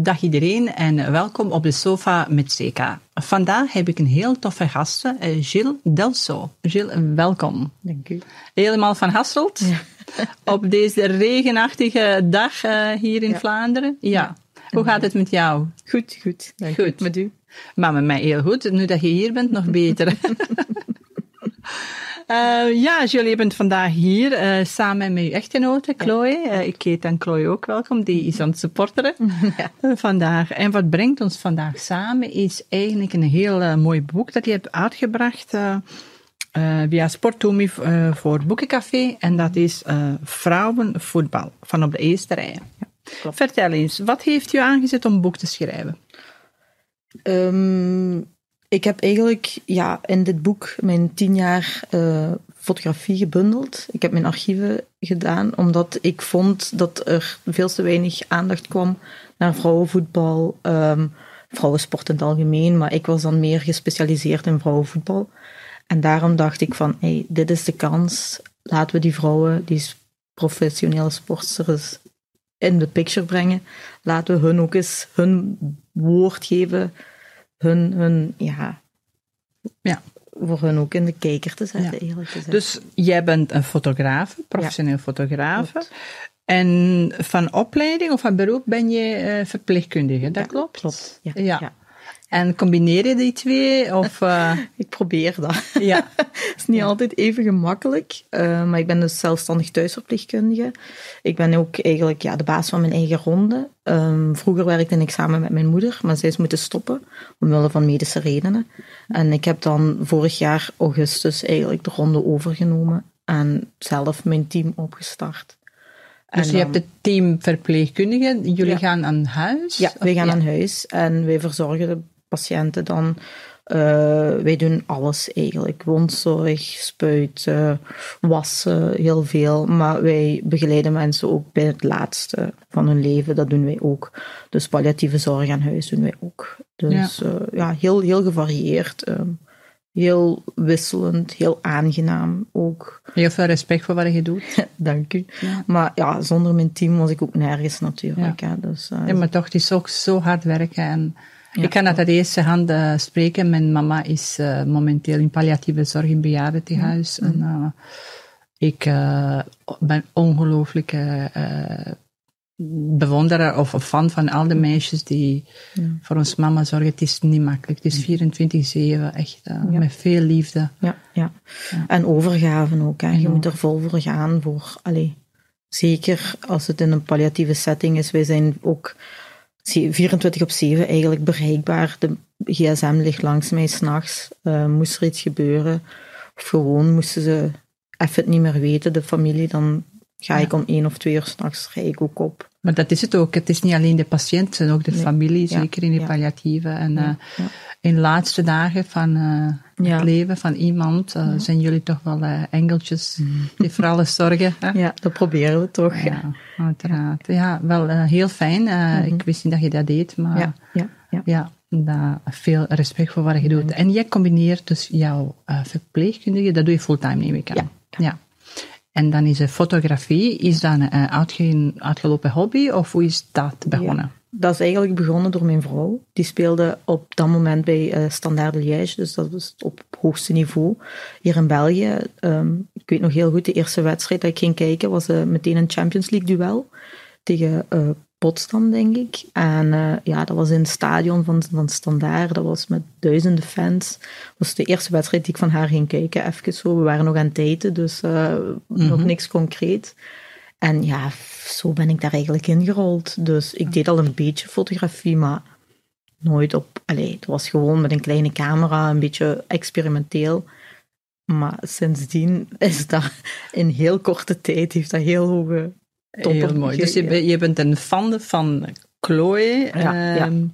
Dag iedereen en welkom op de sofa met Zeka. Vandaag heb ik een heel toffe gast, eh, Gilles Delso. Gilles, welkom. Dank u. Helemaal van Hasselt. Ja. op deze regenachtige dag uh, hier in ja. Vlaanderen. Ja. ja. Hoe gaat het met jou? Goed, goed. Dank goed. Met u? Maar met mij heel goed. Nu dat je hier bent, nog beter. Uh, ja, jullie bent vandaag hier uh, samen met uw echtgenote, Chloe. Uh, ik heet dan Chloe ook welkom, die is aan het supporteren ja. vandaag. En wat brengt ons vandaag samen is eigenlijk een heel mooi boek dat je hebt uitgebracht via Sporttomi voor Boekencafé. En dat is Vrouwenvoetbal van op de eerste rij. Ja, Vertel eens, wat heeft u aangezet om een boek te schrijven? Um, ik heb eigenlijk ja, in dit boek mijn tien jaar uh, fotografie gebundeld. Ik heb mijn archieven gedaan, omdat ik vond dat er veel te weinig aandacht kwam naar vrouwenvoetbal, um, vrouwensport in het algemeen. Maar ik was dan meer gespecialiseerd in vrouwenvoetbal. En daarom dacht ik van, hey, dit is de kans. Laten we die vrouwen, die professionele sporters, in de picture brengen. Laten we hun ook eens hun woord geven hun, hun ja, ja, voor hun ook in de kijker te zetten, ja. eigenlijk gezegd. Dus jij bent een fotograaf, professioneel ja. fotograaf. En van opleiding of van beroep ben je uh, verpleegkundige, dat klopt? Klopt, ja. En combineer je die twee? Of, uh... ik probeer dat. Ja. Het is niet altijd even gemakkelijk, uh, maar ik ben dus zelfstandig thuisverpleegkundige. Ik ben ook eigenlijk ja, de baas van mijn eigen ronde. Um, vroeger werkte ik samen met mijn moeder, maar zij is moeten stoppen, omwille van medische redenen. En ik heb dan vorig jaar augustus eigenlijk de ronde overgenomen en zelf mijn team opgestart. Dus en je hebt het team verpleegkundigen, jullie ja. gaan aan huis? Ja, wij gaan ja. aan huis en wij verzorgen de patiënten dan. Uh, wij doen alles eigenlijk. Wondzorg, spuiten, wassen, heel veel. Maar wij begeleiden mensen ook bij het laatste van hun leven. Dat doen wij ook. Dus palliatieve zorg aan huis doen wij ook. Dus ja, uh, ja heel, heel gevarieerd. Uh, heel wisselend, heel aangenaam ook. Heel veel respect voor wat je doet. Dank u. Ja. Maar ja, zonder mijn team was ik ook nergens natuurlijk. Ja, hè. Dus, ja maar toch, het is ook zo hard werken en ja, ik kan dat uit eerste hand uh, spreken. Mijn mama is uh, momenteel in palliatieve zorg in bejaardentehuis. Mm. En uh, ik ben ongelooflijk bewonderaar of fan van al de meisjes die ja. voor ons mama zorgen. Het is niet makkelijk. Het is 24-7, echt ja. met veel liefde. Ja, ja. en overgaven ook. Hè. Je moet er vol voor gaan. Voor, allez, zeker als het in een palliatieve setting is. Wij zijn ook 24 op 7 eigenlijk bereikbaar. De gsm ligt langs mij s'nachts. Uh, moest er iets gebeuren, of gewoon moesten ze even het niet meer weten, de familie, dan ga ik om één of twee uur s'nachts ga ik ook op. Maar dat is het ook. Het is niet alleen de patiënt, ook de nee. familie, zeker in de palliatieve. En uh, in de laatste dagen van uh, het leven van iemand uh, zijn jullie toch wel engeltjes die voor alles zorgen. Hè? Ja, dat proberen we toch. Ja, uiteraard. Ja, wel heel fijn. Mm -hmm. Ik wist niet dat je dat deed, maar ja, veel respect voor wat je doet. En jij combineert dus jouw verpleegkundige, dat doe je fulltime, neem ik aan. ja. En dan is de fotografie, is dat een uitge uitgelopen hobby of hoe is dat begonnen? Dat is eigenlijk begonnen door mijn vrouw. Die speelde op dat moment bij uh, Standard Liège, dus dat was op hoogste niveau hier in België. Um, ik weet nog heel goed, de eerste wedstrijd dat ik ging kijken was meteen een Champions League duel tegen uh, Potsdam, denk ik. En uh, ja, dat was in het stadion van, van Standaard. Dat was met duizenden fans. Dat was de eerste wedstrijd die ik van haar ging kijken. Even zo. We waren nog aan het daten, dus uh, mm -hmm. nog niks concreet. En ja, zo ben ik daar eigenlijk ingerold. Dus ik deed al een beetje fotografie, maar nooit op... Allee, het was gewoon met een kleine camera, een beetje experimenteel. Maar sindsdien is dat in heel korte tijd, heeft dat heel hoge Heel mooi. Dus je, je, bent een fan van Chloe. Ja, ja. Ehm,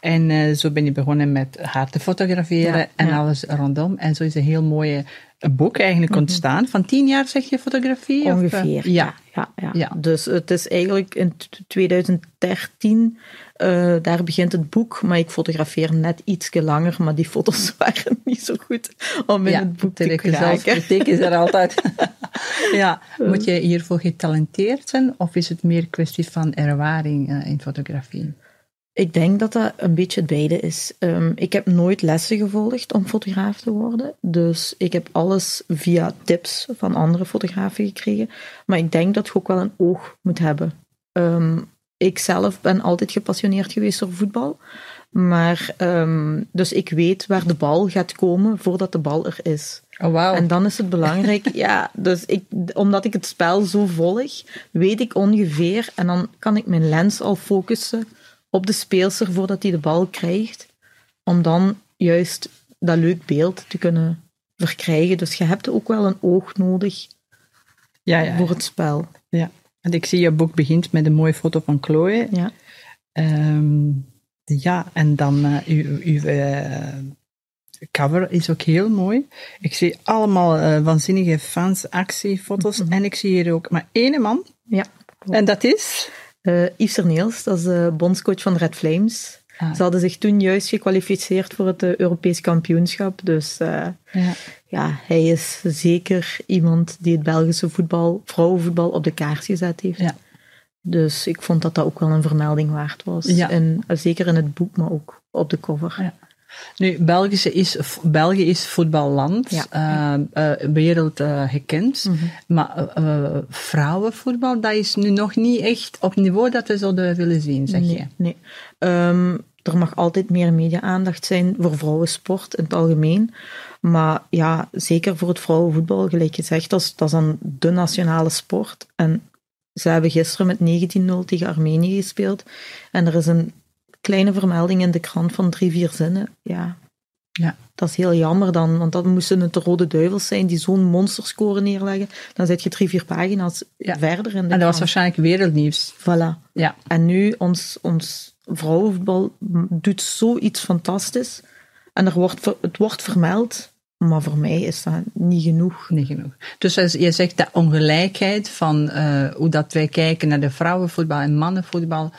en uh, zo ben je begonnen met haar te fotograferen ja, en alles rondom. En zo is een heel mooie boek eigenlijk ontstaan. Mm -hmm. Van tien jaar zeg je fotografie? Ongeveer, of, uh, ja. Ja, ja. ja. Dus het is eigenlijk in 2013 uh, daar begint het boek, maar ik fotografeer net iets langer, maar die foto's waren niet zo goed om in ja, het boek te krijgen. kritiek is er altijd. ja, moet je hiervoor getalenteerd zijn of is het meer kwestie van ervaring uh, in fotografie? Ik denk dat dat een beetje het beide is. Um, ik heb nooit lessen gevolgd om fotograaf te worden. Dus ik heb alles via tips van andere fotografen gekregen. Maar ik denk dat je ook wel een oog moet hebben. Um, ik zelf ben altijd gepassioneerd geweest door voetbal. Maar, um, dus ik weet waar de bal gaat komen voordat de bal er is. Oh, wow. En dan is het belangrijk, ja, dus ik, omdat ik het spel zo volg, weet ik ongeveer, en dan kan ik mijn lens al focussen op de speelster voordat hij de bal krijgt, om dan juist dat leuk beeld te kunnen verkrijgen. Dus je hebt ook wel een oog nodig ja, ja, voor het spel. Ja, en ik zie je boek begint met een mooie foto van Chloe. Ja. Um, ja, en dan uh, uw, uw uh, cover is ook heel mooi. Ik zie allemaal uh, waanzinnige fans, actiefoto's. Mm -hmm. En ik zie hier ook maar één man. Ja. Klopt. En dat is? Uh, Yves Serneels, dat is de bondscoach van Red Flames. Ah. Ze hadden zich toen juist gekwalificeerd voor het Europees kampioenschap. Dus uh, ja. ja. hij is zeker iemand die het Belgische voetbal, vrouwenvoetbal, op de kaart gezet heeft. Ja. Dus ik vond dat dat ook wel een vermelding waard was. Ja. En, zeker in het boek, maar ook op de cover. Nu, België is, België is voetballand, ja. uh, uh, wereld uh, gekend. Mm -hmm. Maar vrouwenvoetbal, dat is nu nog niet echt op niveau dat we zouden willen zien, zeg nee, je? Nee. Um, er mag altijd meer media-aandacht zijn voor vrouwensport in het algemeen. Maar ja, zeker voor het vrouwenvoetbal, gelijk gezegd, dat is, dat is dan de nationale sport. En ze hebben gisteren met 19-0 tegen Armenië gespeeld. En er is een kleine vermelding in de krant van drie, vier zinnen. Ja, ja. dat is heel jammer dan, want dat moesten het de Rode Duivels zijn die zo'n monsterscore neerleggen. Dan zet je drie, vier pagina's ja. verder in de En dat krant. was waarschijnlijk wereldnieuws. Voilà. Ja. En nu, ons, ons vrouwenvoetbal doet zoiets fantastisch. En er wordt, het wordt vermeld, maar voor mij is dat niet genoeg. Niet genoeg. Dus als je zegt dat ongelijkheid van uh, hoe dat wij kijken naar de vrouwenvoetbal en mannenvoetbal,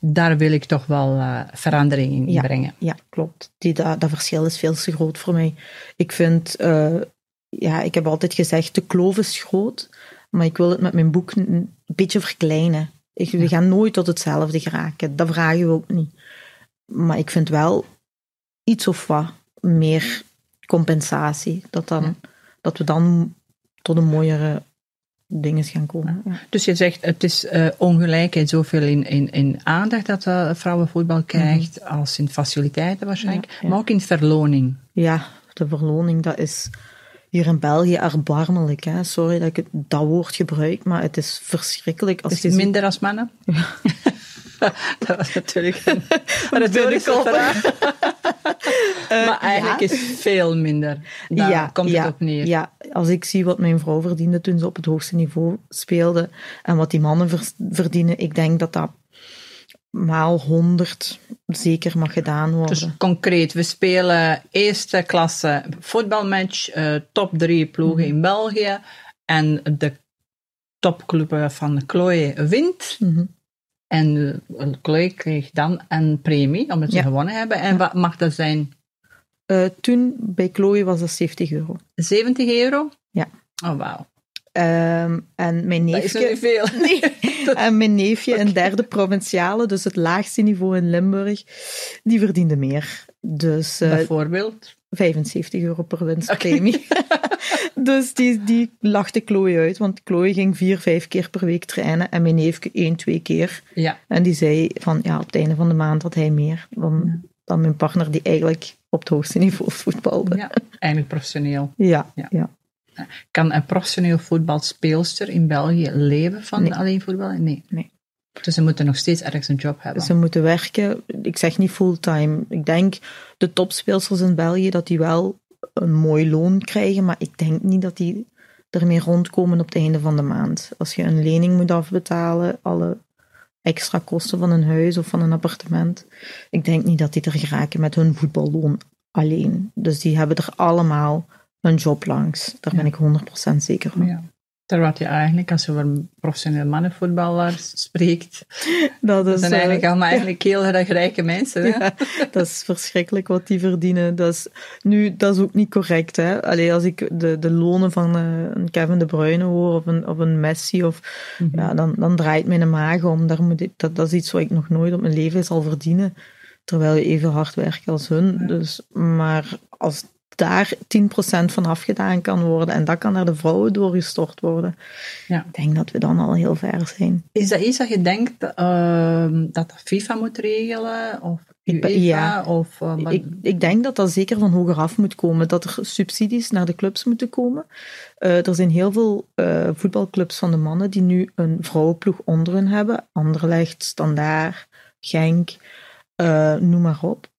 daar wil ik toch wel uh, verandering in ja, brengen. Ja, klopt. Die, dat, dat verschil is veel te groot voor mij. Ik vind, uh, ja, ik heb altijd gezegd, de kloof is groot, maar ik wil het met mijn boek een beetje verkleinen. Ik, we gaan nooit tot hetzelfde geraken. Dat vragen we ook niet. Maar ik vind wel iets of wat meer compensatie. Dat, dan, ja. dat we dan tot een mooiere dingen gaan komen. Ja. Dus je zegt, het is uh, ongelijkheid zoveel in, in, in aandacht dat uh, vrouwenvoetbal krijgt, mm -hmm. als in faciliteiten waarschijnlijk, ja, maar ook in verloning. Ja, de verloning, dat is hier in België erbarmelijk. Hè? Sorry dat ik het, dat woord gebruik, maar het is verschrikkelijk. Als is het minder als mannen? dat was natuurlijk een, retorische vraag. uh, maar eigenlijk ja. is veel minder. Daar ja, komt ja, het op neer. Ja, als ik zie wat mijn vrouw verdiende toen ze op het hoogste niveau speelde en wat die mannen verdienen, ik denk dat dat maal 100 zeker mag gedaan worden. Dus concreet, we spelen eerste klasse voetbalmatch, uh, top drie ploegen in België en de topclub van Chloe wint. Mm -hmm. En uh, Chloe kreeg dan een premie, omdat ze Ja. gewonnen hebben. En wat mag dat zijn? Uh, toen bij Chloe was dat 70 euro. 70 euro? Ja. Oh, wauw. Um, en mijn Dat is neefje, niet veel. nee. en mijn neefje in derde provinciale, dus het laagste niveau in Limburg, die verdiende meer. Dus uh, Bijvoorbeeld? 75 euro per winstpremie. dus die, die lachte Chloe uit, want Chloe ging vier, vijf keer per week trainen en mijn neefje één, twee keer. Ja. En die zei van, ja, op het einde van de maand had hij meer dan, Ja. dan mijn partner die eigenlijk op het hoogste niveau voetbalde. ja, eigenlijk professioneel. Ja, Ja. ja. Kan een professioneel voetbalspeelster in België leven van Nee. alleen voetballen? Nee. Nee. Dus ze moeten nog steeds ergens een job hebben. Ze moeten werken. Ik zeg niet fulltime. Ik denk de topspeelsters in België dat die wel een mooi loon krijgen, maar ik denk niet dat die ermee rondkomen op het einde van de maand. Als je een lening moet afbetalen, alle extra kosten van een huis of van een appartement, ik denk niet dat die er geraken met hun voetballoon alleen. Dus die hebben er allemaal een job langs. Daar ben ik 100% zeker van. Ja. Terwijl je eigenlijk, als je over professioneel mannenvoetballer spreekt, Dat dat is, zijn eh, eigenlijk allemaal eigenlijk heel erg rijke mensen. Hè? Ja, dat is verschrikkelijk wat die verdienen. Dat is, nu, dat is ook niet correct. Hè? Allee, als ik de, de lonen van eh, een Kevin De Bruyne hoor of een, of een Messi, of, ja, dan, dan draait mijn maag om. Daar moet ik, dat, dat is iets wat ik nog nooit op mijn leven zal verdienen. Terwijl je even hard werkt als hun. Dus, maar als daar 10% van afgedaan kan worden en dat kan naar de vrouwen doorgestort worden, Ja. ik denk dat we dan al heel ver zijn. Is dat iets dat je denkt ehm, dat de FIFA moet regelen? Of UEFA? ja. Of, eh, Ik, ik denk dat dat zeker van hoger af moet komen. Dat er subsidies naar de clubs moeten komen. Eh, er zijn heel veel eh, voetbalclubs van de mannen die nu een vrouwenploeg onder hun hebben. Anderlecht, Standaard, Genk, noem maar op.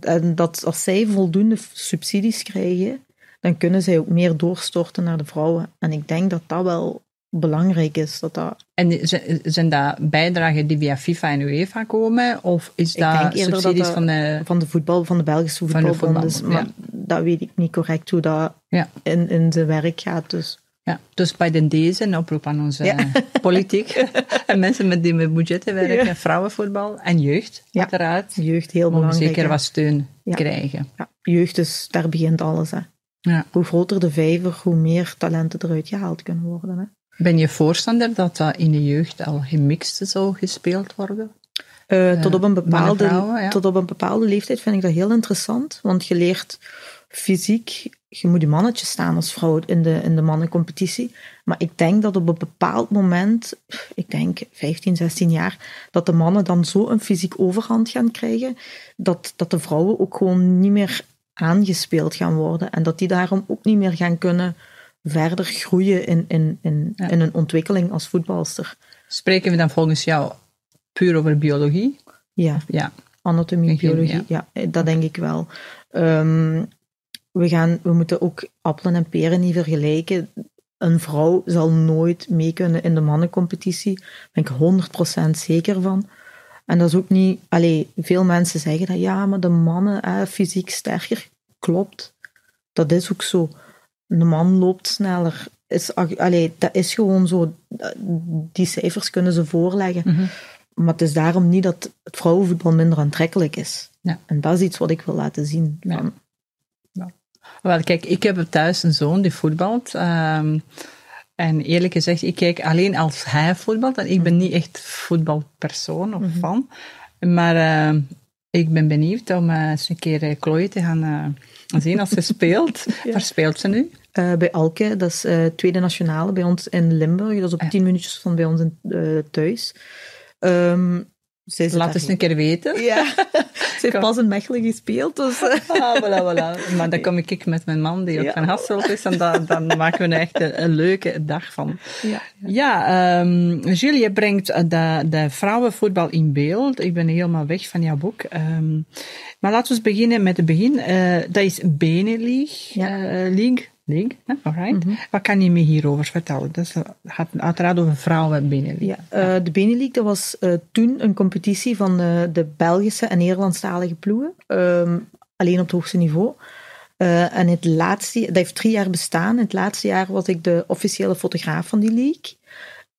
En dat als zij voldoende subsidies krijgen, dan kunnen zij ook meer doorstorten naar de vrouwen. En ik denk dat dat wel belangrijk is. Dat dat, En zijn dat bijdragen die via FIFA en UEFA komen? Of is Ik denk dat subsidies dat- van de... van de voetbal, van de Belgische voetbalbond. voetbal, maar ja. dat weet ik niet correct hoe dat Ja. in, in zijn werk gaat. Dus Ja, dus bij de deze een oproep aan onze Ja. politiek en mensen met die met budgetten werken, Ja. vrouwenvoetbal en jeugd, Ja. uiteraard. jeugd heel belangrijk. zeker wat steun Ja. krijgen. Ja, jeugd is, daar begint alles. Hè. Ja. Hoe groter de vijver, hoe meer talenten eruit gehaald kunnen worden. Hè. Ben je voorstander dat dat in de jeugd al gemixt zou gespeeld worden? Eh, tot, op een mannen, bepaalde, vrouwen, tot op een bepaalde leeftijd vind ik dat heel interessant, want je leert fysiek, je moet je mannetje staan als vrouw in de, in de mannencompetitie. Maar ik denk dat op een bepaald moment, ik denk 15, 16 jaar, dat de mannen dan zo een fysiek overhand gaan krijgen, dat, dat de vrouwen ook gewoon niet meer aangespeeld gaan worden. En dat die daarom ook niet meer gaan kunnen verder groeien in, in, in, Ja. in hun ontwikkeling als voetbalster. Spreken we dan volgens jou puur over biologie? Ja. Ja. Anatomie, biologie, ja. dat denk ik wel. Ehm, we, gaan, we moeten ook appelen en peren niet vergelijken. Een vrouw zal nooit mee kunnen in de mannencompetitie. Daar ben ik 100% zeker van. En dat is ook niet... Allee, veel mensen zeggen dat, ja, maar de mannen, hè, fysiek sterker. Klopt. Dat is ook zo. De man loopt sneller. Is, allee, dat is gewoon zo. Die cijfers kunnen ze voorleggen. Mhm. Maar het is daarom niet dat het vrouwenvoetbal minder aantrekkelijk is. Ja. En dat is iets wat ik wil laten zien. Ja. Van, Wel, kijk, ik heb thuis een zoon die voetbalt. ehm, en eerlijk gezegd, ik kijk alleen als hij voetbalt. En ik ben niet echt voetbalpersoon of fan. Maar ehm, ik ben benieuwd om eh, eens een keer eh, Chloe te gaan eh, zien als ze speelt. Waar speelt ze nu? bij Alke, dat is tweede nationale bij ons in Limburg. Dat is op Ja. tien minuutjes van bij ons in, thuis. Ehm zij Laat eens een keer weten. Ja, ze heeft pas in Mechelen gespeeld. Dus, Ah, voilà, voilà. Maar dan kom ik met mijn man, die ook Ja. van Hasselt is. En dan, dan maken we er echt een, een leuke dag van. ja. Ja, ehm Jules, je brengt eh, de, de vrouwenvoetbal in beeld. Ik ben helemaal weg van jouw boek. Ehm, maar laten we eens beginnen met het begin. Eh, dat is Benelink. Ja. eh, League. Alright. Wat kan je me hierover vertellen? Dat dat gaat uiteraard over vrouwen Benelink. Ja, eh, de Benelink, dat was eh, toen een competitie van eh, de Belgische en Nederlandstalige ploegen. Ehm, alleen op het hoogste niveau. Eh, en het laatste, dat heeft drie jaar bestaan. Het laatste jaar was ik de officiële fotograaf van die league.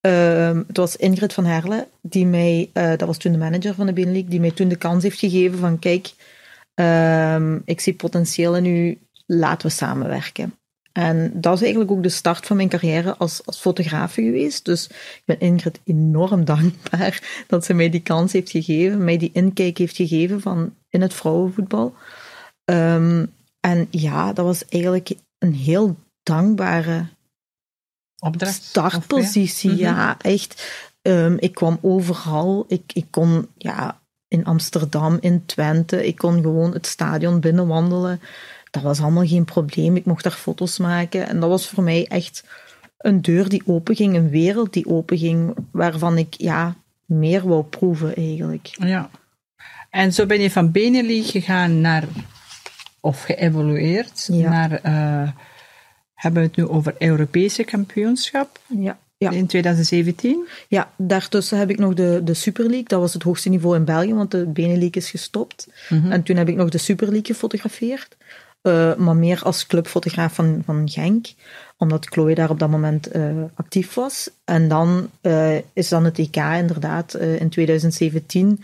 Ehm, het was Ingrid van Herle, die mij, eh, dat was toen de manager van de Benelink, die mij toen de kans heeft gegeven van kijk, ehm, ik zie potentieel in u, laten we samenwerken. En dat is eigenlijk ook de start van mijn carrière als, als fotograaf geweest. Dus ik ben Ingrid enorm dankbaar dat ze mij die kans heeft gegeven, mij die inkijk heeft gegeven van in het vrouwenvoetbal. Ehm, en ja, dat was eigenlijk een heel dankbare Opdracht? startpositie. Ja, echt. Ehm, ik kwam overal. Ik, ik kon ja, in Amsterdam, in Twente, ik kon gewoon het stadion binnenwandelen. Dat was allemaal geen probleem. Ik mocht daar foto's maken. En dat was voor mij echt een deur die openging, een wereld die openging, waarvan ik ja, meer wou proeven eigenlijk. Ja. En zo ben je van Benelink gegaan naar, of geëvolueerd, Ja. naar, eh, hebben we het nu over Europese kampioenschap Ja. Ja. in 2017? Ja, daartussen heb ik nog de, de Super League. Dat was het hoogste niveau in België, want de Benelink is gestopt. En toen heb ik nog de Super League gefotografeerd. Uh, maar meer als clubfotograaf van, van Genk, omdat Chloe daar op dat moment uh, actief was. En dan uh, is dan het EK inderdaad in 2017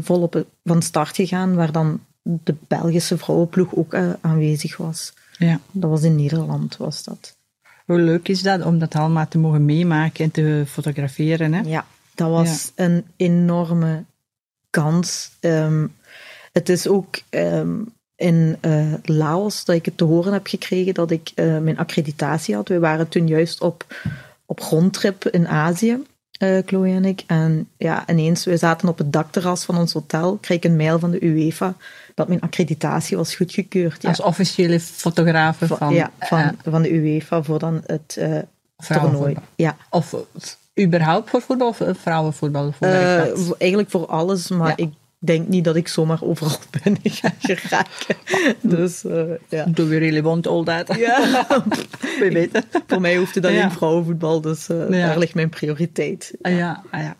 volop van start gegaan, waar dan de Belgische vrouwenploeg ook aanwezig was. Ja. Dat was in Nederland, was dat. Hoe leuk is dat om dat allemaal te mogen meemaken en te fotograferen? Hè? Ja, dat was een enorme kans. Um, het is ook um, in uh, Laos dat ik het te horen heb gekregen dat ik uh, mijn accreditatie had. We waren toen juist op, op rondtrip in Azië, uh, Chloe en ik. En ja, ineens, we zaten op het dakterras van ons hotel, kreeg ik een mail van de UEFA dat mijn accreditatie was goedgekeurd. Ja. Als officiële fotografe van, ja, van, van de UEFA voor dan het toernooi. Ja. Of überhaupt voor voetbal of vrouwenvoetbal? Voor eigenlijk voor alles, maar ja. ik denk niet dat ik zomaar overal ben ga geraken. Dus, uh, ja. Do we really want all that? Ja. we weten. Voor mij hoeft het alleen ja. vrouwenvoetbal, dus uh, ja. daar ligt mijn prioriteit. Ja, ja. Ah, ja.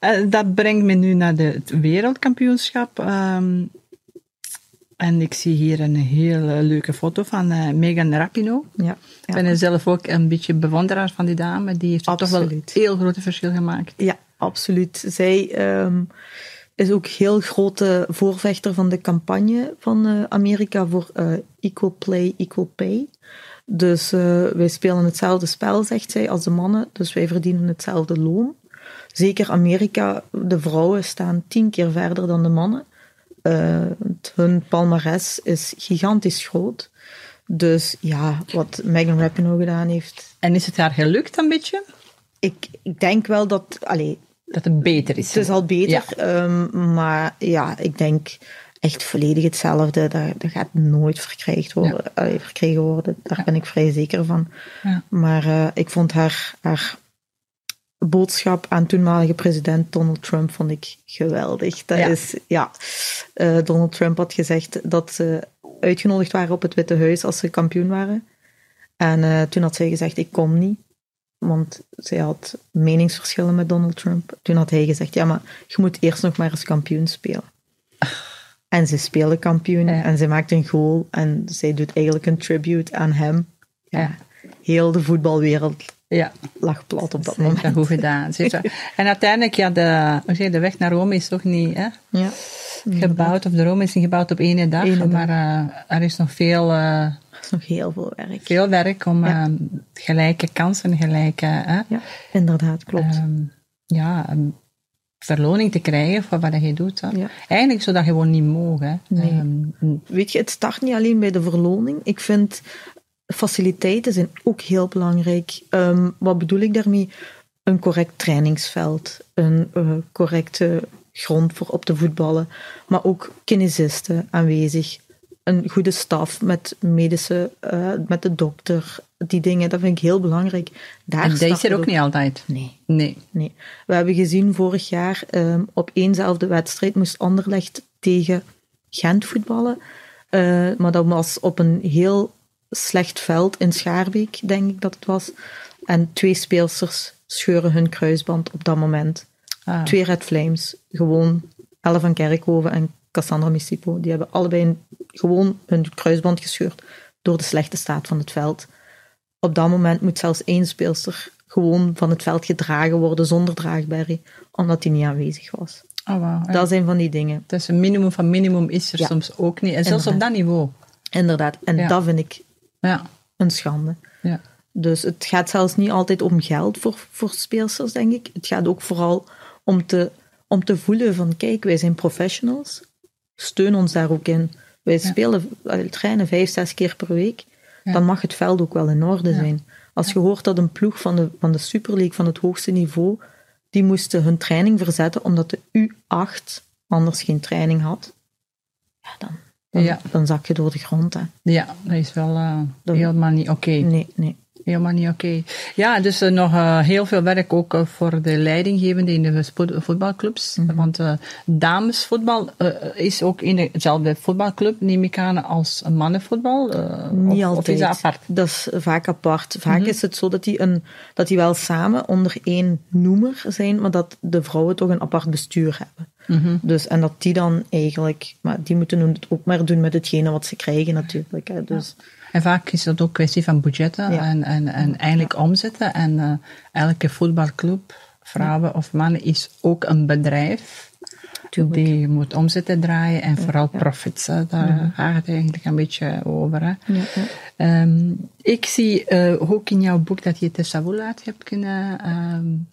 Uh, dat brengt me nu naar de, het wereldkampioenschap. Um, en ik zie hier een heel leuke foto van uh, Megan Rapinoe. Ja, Ik ben zelf ook een beetje bewonderaar van die dame. Die heeft toch wel een heel groot verschil gemaakt. Ja, absoluut. Zij... Um, is ook heel grote voorvechter van de campagne van uh, Amerika voor uh, equal play, equal pay. Dus uh, wij spelen hetzelfde spel, zegt zij, als de mannen. Dus wij verdienen hetzelfde loon. Zeker Amerika, de vrouwen staan tien keer verder dan de mannen. hun palmares is gigantisch groot. Dus ja, wat Megan Rapinoe gedaan heeft. En is het haar gelukt een beetje? Ik, ik denk wel dat... Allez, dat het beter is. Het is al beter, ja. um, maar ja, ik denk echt volledig hetzelfde. Dat, dat gaat nooit verkrijgd worden, ja. verkregen worden. Daar ja. ben ik vrij zeker van. Maar uh, ik vond haar, haar boodschap aan toenmalige president Donald Trump vond ik geweldig. Dat is, ja, uh, Donald Trump had gezegd dat ze uitgenodigd waren op het Witte Huis als ze kampioen waren. En toen had zij gezegd, ik kom niet. Want zij had meningsverschillen met Donald Trump. Toen had hij gezegd, ja, maar je moet eerst nog maar eens kampioen spelen. En ze speelde kampioen ja. en ze maakt een goal en zij doet eigenlijk een tribute aan hem. Ja, ja. Heel de voetbalwereld ja. lag plat op dat Zeker moment. goed gedaan. en uiteindelijk, ja, de, de weg naar Rome is toch niet hè, ja. gebouwd, of de Rome is niet gebouwd op één dag, Ene maar uh, er is nog veel... Uh, er is nog heel veel werk. Veel werk om ja. uh, gelijke kansen, gelijke... ja, inderdaad, klopt. Um, ja, um, verloning te krijgen voor wat je doet. Hè. Ja. Eigenlijk zou dat gewoon niet mogen. Nee. Um, Weet je, het start niet alleen bij de verloning. Ik vind faciliteiten zijn ook heel belangrijk. Um, wat bedoel ik daarmee? Een correct trainingsveld, een uh, correcte grond voor op te voetballen, maar ook kinesisten aanwezig. Een goede staf met medische, uh, met de dokter, die dingen, dat vind ik heel belangrijk. Daar en dat is er ook, ook niet altijd. Nee. nee. nee. We hebben gezien vorig jaar, um, op éénzelfde wedstrijd moest Anderlecht tegen Gent voetballen. Uh, maar dat was op een heel slecht veld in Schaarbeek, denk ik dat het was. En twee speelsters scheuren hun kruisband op dat moment. Ah. Twee Red Flames, gewoon Elle van Kerkhoven en Cassandra Missipo. Die hebben allebei een, gewoon hun kruisband gescheurd door de slechte staat van het veld. Op dat moment moet zelfs één speelster gewoon van het veld gedragen worden zonder draagberry, omdat die niet aanwezig was. Oh, wow, ja. Dat zijn van die dingen. Dus een minimum van minimum is er Ja. soms ook niet. En zelfs op dat niveau. Inderdaad. En Ja. dat vind ik Ja. een schande. ja. Dus het gaat zelfs niet altijd om geld voor, voor speelsters, denk ik. Het gaat ook vooral om te, om te voelen van, kijk, wij zijn professionals. Steun ons daar ook in. Wij spelen, eh, trainen vijf, zes keer per week. Ja. Dan mag het veld ook wel in orde zijn. Als je hoort dat een ploeg van de, van de Super League, van het hoogste niveau, die moesten hun training verzetten omdat de U8 anders geen training had, ja, dan, dan, Ja. dan zak je door de grond. Hè. ja, dat is wel Dan- helemaal niet oké. Nee, nee. Helemaal niet oké. Ja, dus uh, nog uh, heel veel werk ook uh, voor de leidinggevenden in de voetbalclubs. Mm -hmm. Want damesvoetbal is ook in dezelfde voetbalclub, neem ik aan, als mannenvoetbal. niet of, altijd. Of is dat apart? Dat is vaak apart. Vaak mm -hmm. is het zo dat die, een, dat die wel samen onder één noemer zijn, maar dat de vrouwen toch een apart bestuur hebben. Mm -hmm. Dus, en dat die dan eigenlijk, maar die moeten het ook maar doen met hetgene wat ze krijgen natuurlijk. Hè. Dus, ja. En vaak is dat ook kwestie van budgetten ja. en, en, en eigenlijk ja. omzetten. En uh, elke voetbalclub, vrouwen of mannen, is ook een bedrijf. Tuurlijk. Die moet omzetten draaien en vooral profits. Hè. Daar gaat het eigenlijk een beetje over. Hè. Um, ik zie uh, ook in jouw boek dat je Tessavulaat hebt kunnen um,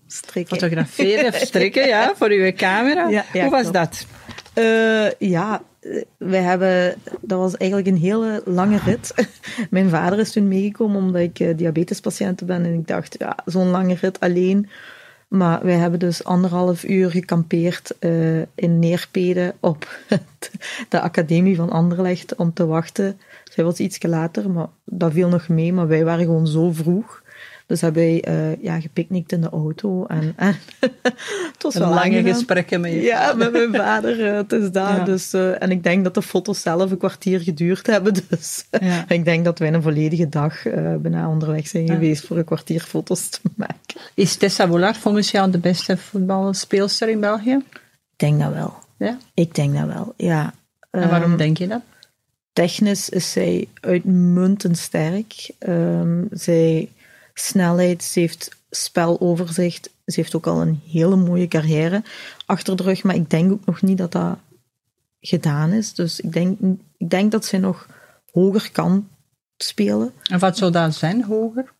fotograferen of strikken ja, voor uw camera. Hoe was klopt. dat? Uh, ja, wij hebben, dat was eigenlijk een hele lange rit. Mijn vader is toen meegekomen omdat ik uh, diabetespatiënt ben en ik dacht, ja, zo'n lange rit alleen. Maar wij hebben dus anderhalf uur gekampeerd uh, in Neerpede op de Academie van Anderlecht om te wachten. Zij was iets later, maar dat viel nog mee. Maar wij waren gewoon zo vroeg. Dus hebben wij uh, ja, gepicnict in de auto. En, en het was wel lange gesprekken met je Ja, met mijn vader. Uh, het is daar. Ja. Dus, uh, en ik denk dat de foto's zelf een kwartier geduurd hebben. Dus Ja. ik denk dat wij een volledige dag bijna onderweg zijn geweest voor een kwartier foto's te maken. Is Tessa Bollard volgens jou de beste voetbalspeelster in België? Ik denk dat wel. Ja? Ik denk dat wel, ja. En waarom Ehm, denk je dat? Technisch is zij uitmuntend sterk. Ehm, zij snelheid, ze heeft speloverzicht. Ze heeft ook al een hele mooie carrière achter de rug, maar ik denk ook nog niet dat dat gedaan is. Dus ik denk, ik denk dat zij nog hoger kan spelen. En wat zou dat zijn, hoger?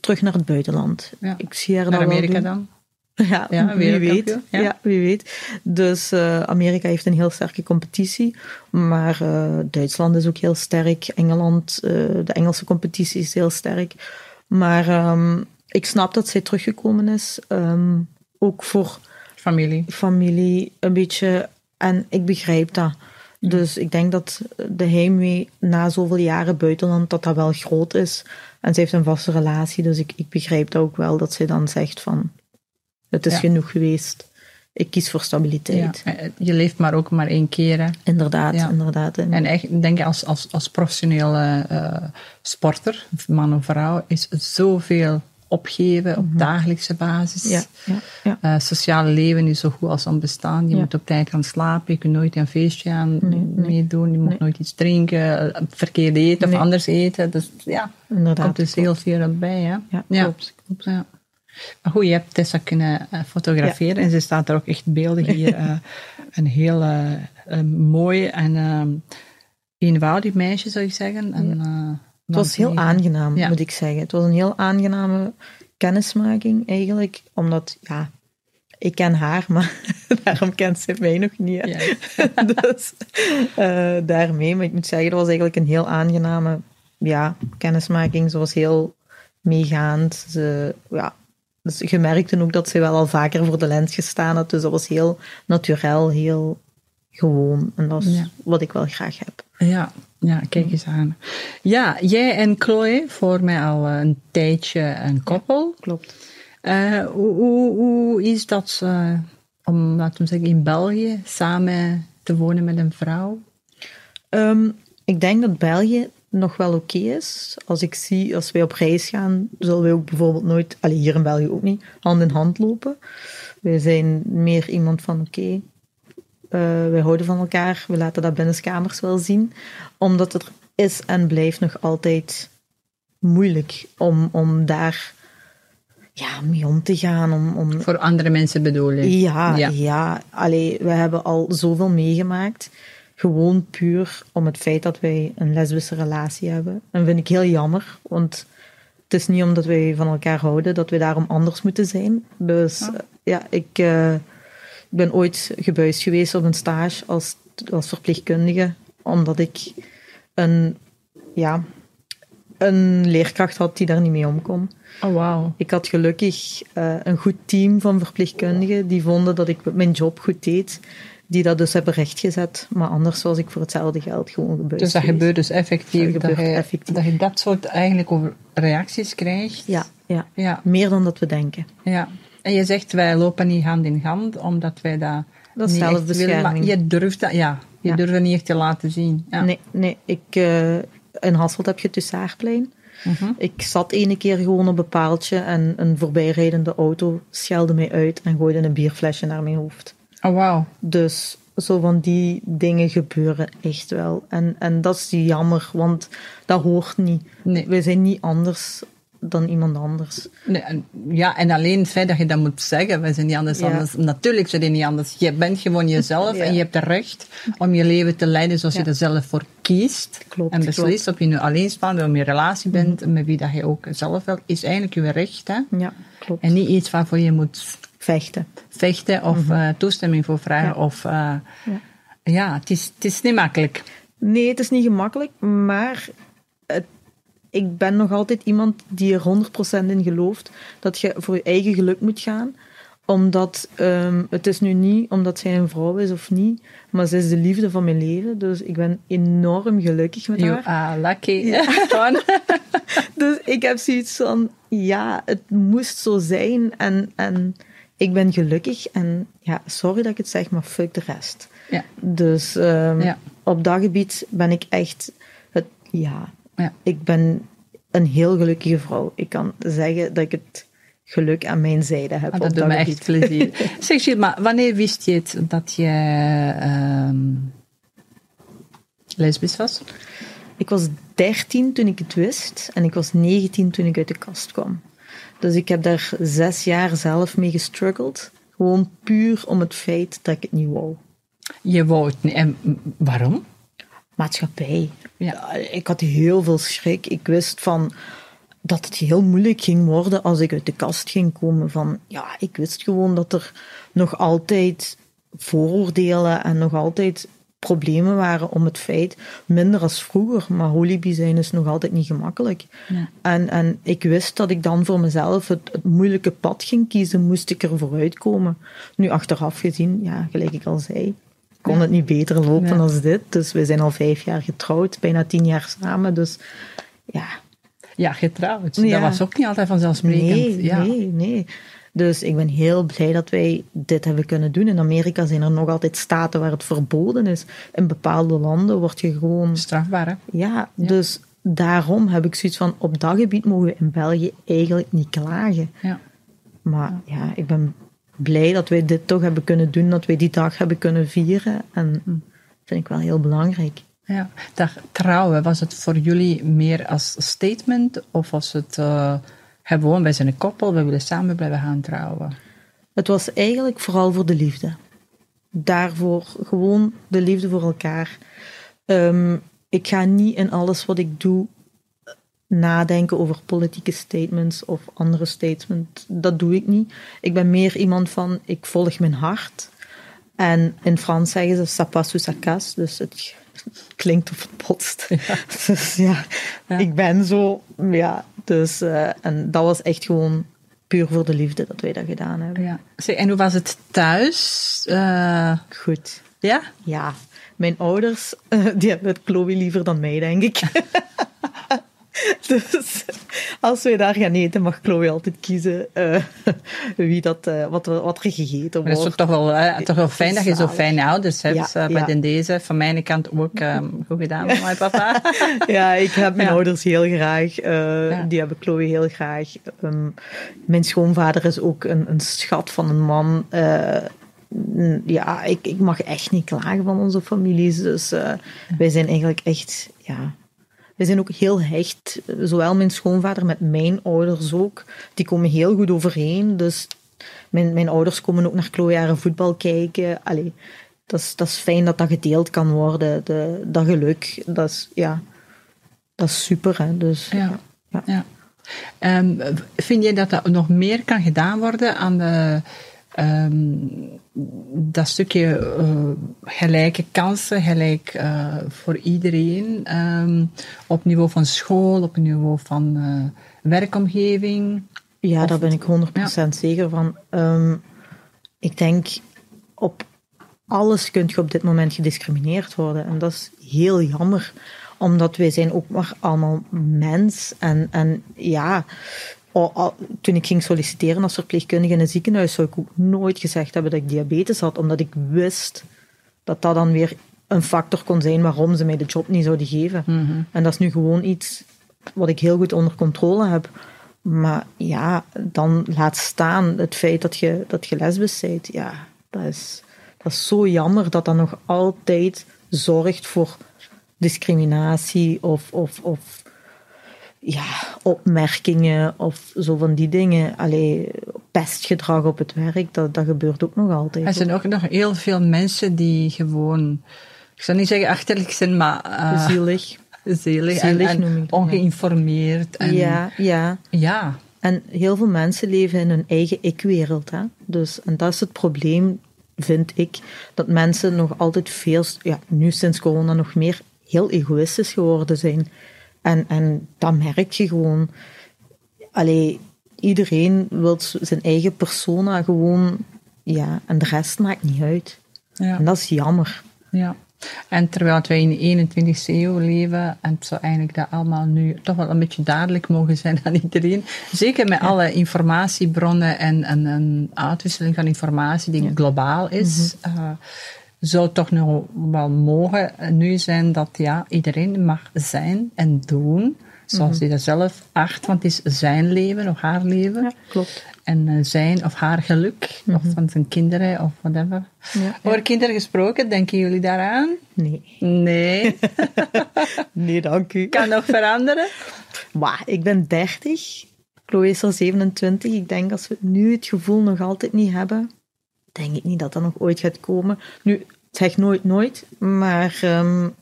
Terug naar het buitenland. Ja. Ik zie haar Naar dat Amerika dan? Ja, Ja, wie weet. Ja. ja. wie weet. Dus uh, Amerika heeft een heel sterke competitie, maar uh, Duitsland is ook heel sterk. Engeland, uh, de Engelse competitie is heel sterk. Maar um, ik snap dat zij teruggekomen is, um, ook voor Familie. familie een beetje. En ik begrijp dat. Dus ik denk dat de heimwee na zoveel jaren buitenland, dat dat wel groot is. En ze heeft een vaste relatie, dus ik, ik begrijp dat ook wel, dat zij dan zegt van, het is Ja. genoeg geweest. Ik kies voor stabiliteit. Ja. Je leeft maar ook maar één keer. Hè. Inderdaad, Ja. inderdaad. En, En echt, ik denk als, als, als professionele eh, sporter, man of vrouw, is zoveel opgeven op dagelijkse basis. Mhm. ja, ja, ja. Eh, sociale leven is zo goed als onbestaan. Je moet op tijd gaan slapen. Je kunt nooit een feestje aan Nee, meedoen. Je moet Nee. nooit iets drinken, eh, verkeerd eten Nee. of anders eten. Dus ja, er inderdaad. komt dus heel veel bij. Hè? Ja, Ja. klopt. klopt. Ja. Goed, je hebt Tessa kunnen eh, fotograferen en ze staat er ook echt beeldig hier. eh, een heel eh, mooi en eh, eenvoudig meisje, zou ik zeggen. En, Het was heel aangenaam, Ja. moet ik zeggen. Het was een heel aangename kennismaking eigenlijk, omdat, ja, ik ken haar, maar daarom kent ze mij nog niet. dus daarmee, maar ik moet zeggen, dat was eigenlijk een heel aangename ja, kennismaking. Ze was heel meegaand. Ze, ja, dus je merkte ook dat ze wel al vaker voor de lens gestaan had, dus dat was heel natuurlijk, heel gewoon. En dat is Ja. wat ik wel graag heb. Ja, ja, kijk eens aan. Ja, jij en Chloe, voor mij al een tijdje een koppel. Klopt. Eh, hoe, hoe, hoe is dat eh, om, laten we zeggen, in België samen te wonen met een vrouw? Ehm, ik denk dat België nog wel oké is. Als ik zie, als wij op reis gaan, zullen wij ook bijvoorbeeld nooit, allee, hier in België ook niet, hand in hand lopen. Wij zijn meer iemand van, oké, eh, wij houden van elkaar, we laten dat binnenskamers wel zien. Omdat het is en blijft nog altijd moeilijk om, om daar ja, mee om te gaan. Om, om, Voor andere mensen bedoel ik. ja, Ja. ja. Allee, we hebben al zoveel meegemaakt. Gewoon puur om het feit dat wij een lesbische relatie hebben. En vind ik heel jammer, want het is niet omdat wij van elkaar houden dat we daarom anders moeten zijn. Dus Ja. eh, ja, ik, eh, ik ben ooit gebuist geweest op een stage als, als verpleegkundige, omdat ik een, ja, een leerkracht had die daar niet mee om kon. Oh, wauw. Ik had gelukkig uh, een goed team van verpleegkundigen die vonden dat ik mijn job goed deed, die dat dus hebben rechtgezet. Maar anders was ik voor hetzelfde geld gewoon gebeurd. Dus dat gebeurt dus effectief. Dat je, effectief. dat je dat soort eigenlijk over reacties krijgt. Ja, ja. Ja, meer dan dat we denken. ja. En je zegt, wij lopen niet hand in hand, omdat wij dat, Dat is willen. zelfbescherming. Maar je durft dat, ja. Je Ja. durft dat niet echt te laten zien. Ja. Nee, nee. Ik, eh, in Hasselt heb je het Tussaarplein. Mhm. Ik zat ene keer gewoon op een paaltje en een voorbijrijdende auto schelde mij uit en gooide een bierflesje naar mijn hoofd. Oh, wauw. Dus zo van die dingen gebeuren echt wel. En, en dat is jammer, want dat hoort niet. Nee. Wij zijn niet anders dan iemand anders. Nee, en- ja, en alleen het feit dat je dat moet zeggen, wij zijn niet anders. Ja. anders. Natuurlijk zijn die niet anders. Je bent gewoon jezelf Ja. en je hebt het recht om je leven te leiden zoals je er zelf voor kiest. Klopt, en beslist klopt. of je nu alleen of je een relatie bent, met wie dat je ook zelf wilt, is eigenlijk je recht. Hè? Ja, klopt. En niet iets waarvoor je moet Vechten. vechten of eh, toestemming voor vragen. Mhm. Ja. Of, eh, ja, het, is, het is niet makkelijk. Nee, het is niet gemakkelijk, maar het- ik ben nog altijd iemand die er 100% in gelooft dat je voor je eigen geluk moet gaan. Omdat ehm, het is nu niet omdat zij een vrouw is of niet, maar ze is de liefde van mijn leven. Dus ik ben enorm gelukkig met You haar. are lucky. Dus ik heb zoiets van, ja, het moest zo zijn en, en ik ben gelukkig. En ja, sorry dat ik het zeg, maar fuck de rest. ja. Dus ehm, Ja. op dat gebied ben ik echt, het, ja, Ja. ik ben een heel gelukkige vrouw. Ik kan zeggen dat ik het geluk aan mijn zijde heb. Ah, op dat doet me gebied. echt plezier. zeg Gilles, maar wanneer wist je het dat je ehm lesbisch was? Ik was 13 toen ik het wist en ik was 19 toen ik uit de kast kwam. Dus ik heb daar zes jaar zelf mee gestruggeld. Gewoon puur om het feit dat ik het niet wou. Je wou het niet. En waarom? maatschappij. Ja. Ik had heel veel schrik. Ik wist van dat het heel moeilijk ging worden als ik uit de kast ging komen. Van, ja, ik wist gewoon dat er nog altijd vooroordelen en nog altijd problemen waren om het feit, minder als vroeger, maar holibi zijn is nog altijd niet gemakkelijk. Ja. En, en ik wist dat ik dan voor mezelf het, het moeilijke pad ging kiezen, moest ik er vooruit komen. Nu, achteraf gezien, ja, gelijk ik al zei, kon het niet beter lopen Ja. dan dit. Dus we zijn al vijf jaar getrouwd, bijna tien jaar samen. Dus ja, Ja, getrouwd. Ja. Dat was ook niet altijd vanzelfsprekend. nee, ja. nee, nee. Dus ik ben heel blij dat wij dit hebben kunnen doen. In Amerika zijn er nog altijd staten waar het verboden is. In bepaalde landen word je gewoon... Strafbaar, hè? Ja, dus daarom heb ik zoiets van... Op dat gebied mogen we in België eigenlijk niet klagen. Ja. Maar ja, ik ben blij dat wij dit toch hebben kunnen doen. Dat wij die dag hebben kunnen vieren. En Hm. dat vind ik wel heel belangrijk. ja. Dat trouwen, was het voor jullie meer als statement? Of was het eh, gewoon, wij zijn een koppel, we willen samen blijven gaan trouwen? Het was eigenlijk vooral voor de liefde. Daarvoor gewoon de liefde voor elkaar. Ehm, ik ga niet in alles wat ik doe nadenken over politieke statements of andere statements. Dat doe ik niet. Ik ben meer iemand van, ik volg mijn hart. En in Frans zeggen ze, ça passe ou ça casse. Dus het klinkt of het botst. Dus ja, Ja. ik ben zo, ja. Dus, eh, en dat was echt gewoon puur voor de liefde dat wij dat gedaan hebben. Ja. Zeg, en hoe was het thuis? Eh, Goed. ja? Ja, mijn ouders, die hebben het Chloe liever dan mij, denk ik. dus als wij daar gaan eten, mag Chloe altijd kiezen eh, wie dat, eh, wat, er, wat er gegeten Maar het wordt. is toch wel, eh, toch wel fijn dat je zo fijne ouders hebt. Ja, maar ja. in deze, van mijn kant ook goed gedaan, mama en papa. Ja, ik heb mijn Ja. ouders heel graag. Die hebben Chloe heel graag. Ehm, mijn schoonvader is ook een, een schat van een man. Ja, ik, ik mag echt niet klagen van onze families. Dus wij zijn eigenlijk echt, ja... Wij zijn ook heel hecht. Zowel mijn schoonvader met mijn ouders ook. Die komen heel goed overeen. Dus mijn, mijn ouders komen ook naar haar voetbal kijken. Allee, dat is, dat is fijn dat dat gedeeld kan worden. De, dat geluk, dat is, ja, dat is super. Hè? Dus, Ja. ja. Ja. Ehm, vind je dat er nog meer kan gedaan worden aan de, ehm, dat stukje eh, gelijke kansen, gelijk eh, voor iedereen, ehm, op niveau van school, op niveau van eh, werkomgeving? Ja, Of daar ben ik 100% zeker van. Ehm, ik denk, op alles kun je op dit moment gediscrimineerd worden. En dat is heel jammer. omdat wij zijn ook maar allemaal mens. En, en ja, toen ik ging solliciteren als verpleegkundige in een ziekenhuis, zou ik ook nooit gezegd hebben dat ik diabetes had, omdat ik wist dat dat dan weer een factor kon zijn waarom ze mij de job niet zouden geven. Mhm. En dat is nu gewoon iets wat ik heel goed onder controle heb. Maar ja, dan laat staan het feit dat je, dat je lesbisch bent. Ja, dat is, dat is zo jammer dat dat nog altijd zorgt voor discriminatie of, of, of ja, opmerkingen of zo van die dingen. Allee, pestgedrag op het werk, dat, dat gebeurt ook nog altijd. Er zijn ook nog heel veel mensen die gewoon, ik zou niet zeggen achterlijk zijn, maar... Uh, zielig. Zielig, zielig en, en ongeïnformeerd. En, ja, ja. Ja. En heel veel mensen leven in hun eigen ik-wereld. Hè? Dus, en dat is het probleem, vind ik, dat mensen nog altijd veel, ja, nu sinds corona nog meer, heel egoïstisch geworden zijn. En, en dat merk je gewoon. Allee, iedereen wil zijn eigen persona gewoon, ja, en de rest maakt niet uit. Ja. En dat is jammer. Ja. En terwijl wij in de 21ste eeuw leven, en het zou eigenlijk dat allemaal nu toch wel een beetje duidelijk mogen zijn aan iedereen. Zeker met alle informatiebronnen en, een uitwisseling van informatie die globaal is. Mm zou toch nog wel mogen nu zijn dat ja, iedereen mag zijn en doen zoals mhm. hij dat zelf acht, want het is zijn leven of haar leven. Ja, klopt. En uh, zijn of haar geluk, of mhm. van zijn kinderen of whatever. Ja, Over kinderen gesproken, denken jullie daaraan? Nee. Nee. nee, dank u. Kan nog veranderen? Maar ik ben 30, Chloe is al 27. Ik denk als we nu het gevoel nog altijd niet hebben, denk ik niet dat dat nog ooit gaat komen. Nu, zeg nooit nooit, maar um,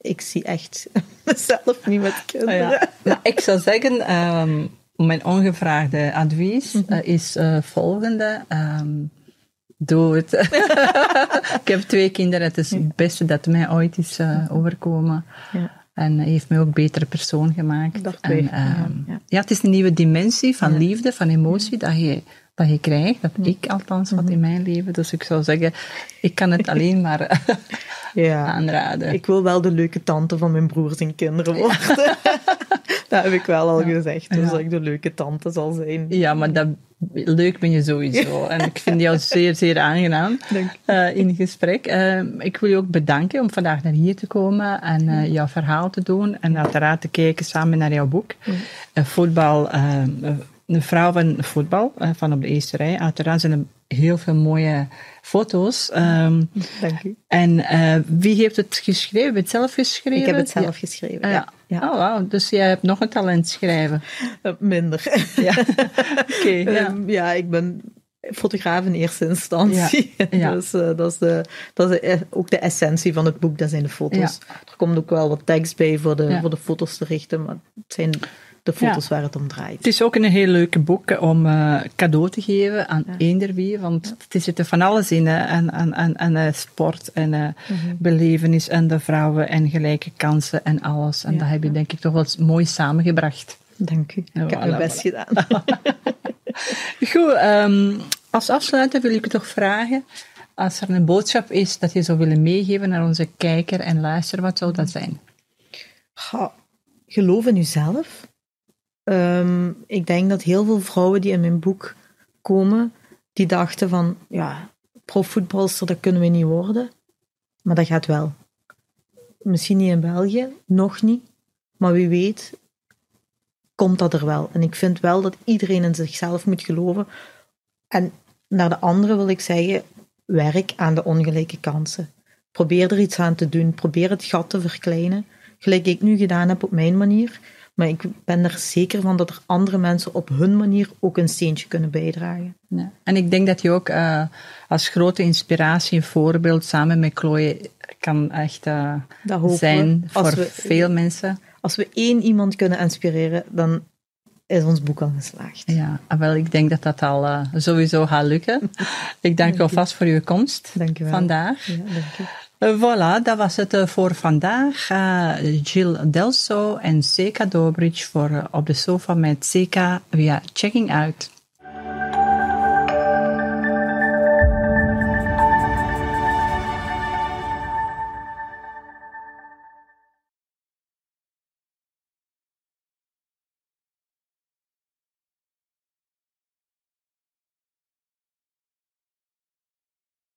ik zie echt mezelf niet met kinderen. Oh ja. Maar ik zou zeggen, um, mijn ongevraagde advies mm -hmm. uh, is uh, volgende. Um, doe het. ik heb twee kinderen. Het is het beste dat mij ooit is uh, overkomen. Ja. En heeft mij ook betere persoon gemaakt. En, ja, het is een nieuwe dimensie van liefde, van emotie, dat je dat je krijgt. Dat ik althans had in mijn leven. Dus ik zou zeggen, ik kan het alleen maar ja. aanraden. Ik wil wel de leuke tante van mijn broers en kinderen worden. dat heb ik wel al gezegd. Dus dat ik de leuke tante zal zijn. Ja, maar dat, leuk ben je sowieso. En ik vind jou zeer, zeer aangenaam uh, in gesprek. Uh, ik wil je ook bedanken om vandaag naar hier te komen en uh, jouw verhaal te doen. En uiteraard te kijken samen naar jouw boek. voetbal een vrouw van voetbal, eh, van op de eerste rij. Uiteraard zijn er heel veel mooie foto's. Um, Dank u. En uh, wie heeft het geschreven? Heb je het zelf geschreven? Ik heb het zelf geschreven, ja. ja. Oh, wow. Dus jij hebt nog een talent schrijven? Uh, minder. Ja. Oké, ja. Um, ja, ik ben fotograaf in eerste instantie. Ja. Ja. dus uh, dat is, de, dat is de, ook de essentie van het boek, dat zijn de foto's. Er komt ook wel wat tekst bij voor de, voor de foto's te richten, maar het zijn de foto's waar het om draait. Het is ook een heel leuk boek om uh, cadeau te geven aan ja. eender wie, want er zit er van alles in, en, en, en, en uh, sport en mm -hmm. belevenis en de vrouwen en gelijke kansen en alles. En dat heb je denk ik toch wel mooi samengebracht. Dank u. Ik heb mijn best gedaan. Goed, um, als afsluiter wil ik u toch vragen, als er een boodschap is dat je zou willen meegeven naar onze kijker en luister, wat zou dat zijn? Ga, geloof in jezelf. Um, ik denk dat heel veel vrouwen die in mijn boek komen, die dachten van, ja, profvoetbalster, dat kunnen we niet worden. Maar dat gaat wel. Misschien niet in België, nog niet. Maar wie weet, komt dat er wel. En ik vind wel dat iedereen in zichzelf moet geloven. En naar de anderen wil ik zeggen, werk aan de ongelijke kansen. Probeer er iets aan te doen. Probeer het gat te verkleinen. Gelijk ik nu gedaan heb op mijn manier. Maar ik ben er zeker van dat er andere mensen op hun manier ook een steentje kunnen bijdragen. Ja. En ik denk dat je ook uh, als grote inspiratie en voorbeeld samen met Chloe kan echt uh, zijn voor we, veel mensen. Als we één iemand kunnen inspireren, dan is ons boek al geslaagd. Ja, wel, ik denk dat dat al uh, sowieso gaat lukken. ik dank, je alvast voor uw komst dank je wel. vandaag. Ja, dank je. Uh, voilà, dat was het uh, voor vandaag. Uh, Jill Delso en Seka Dobridge voor Op de Sofa met Seka via Checking Out.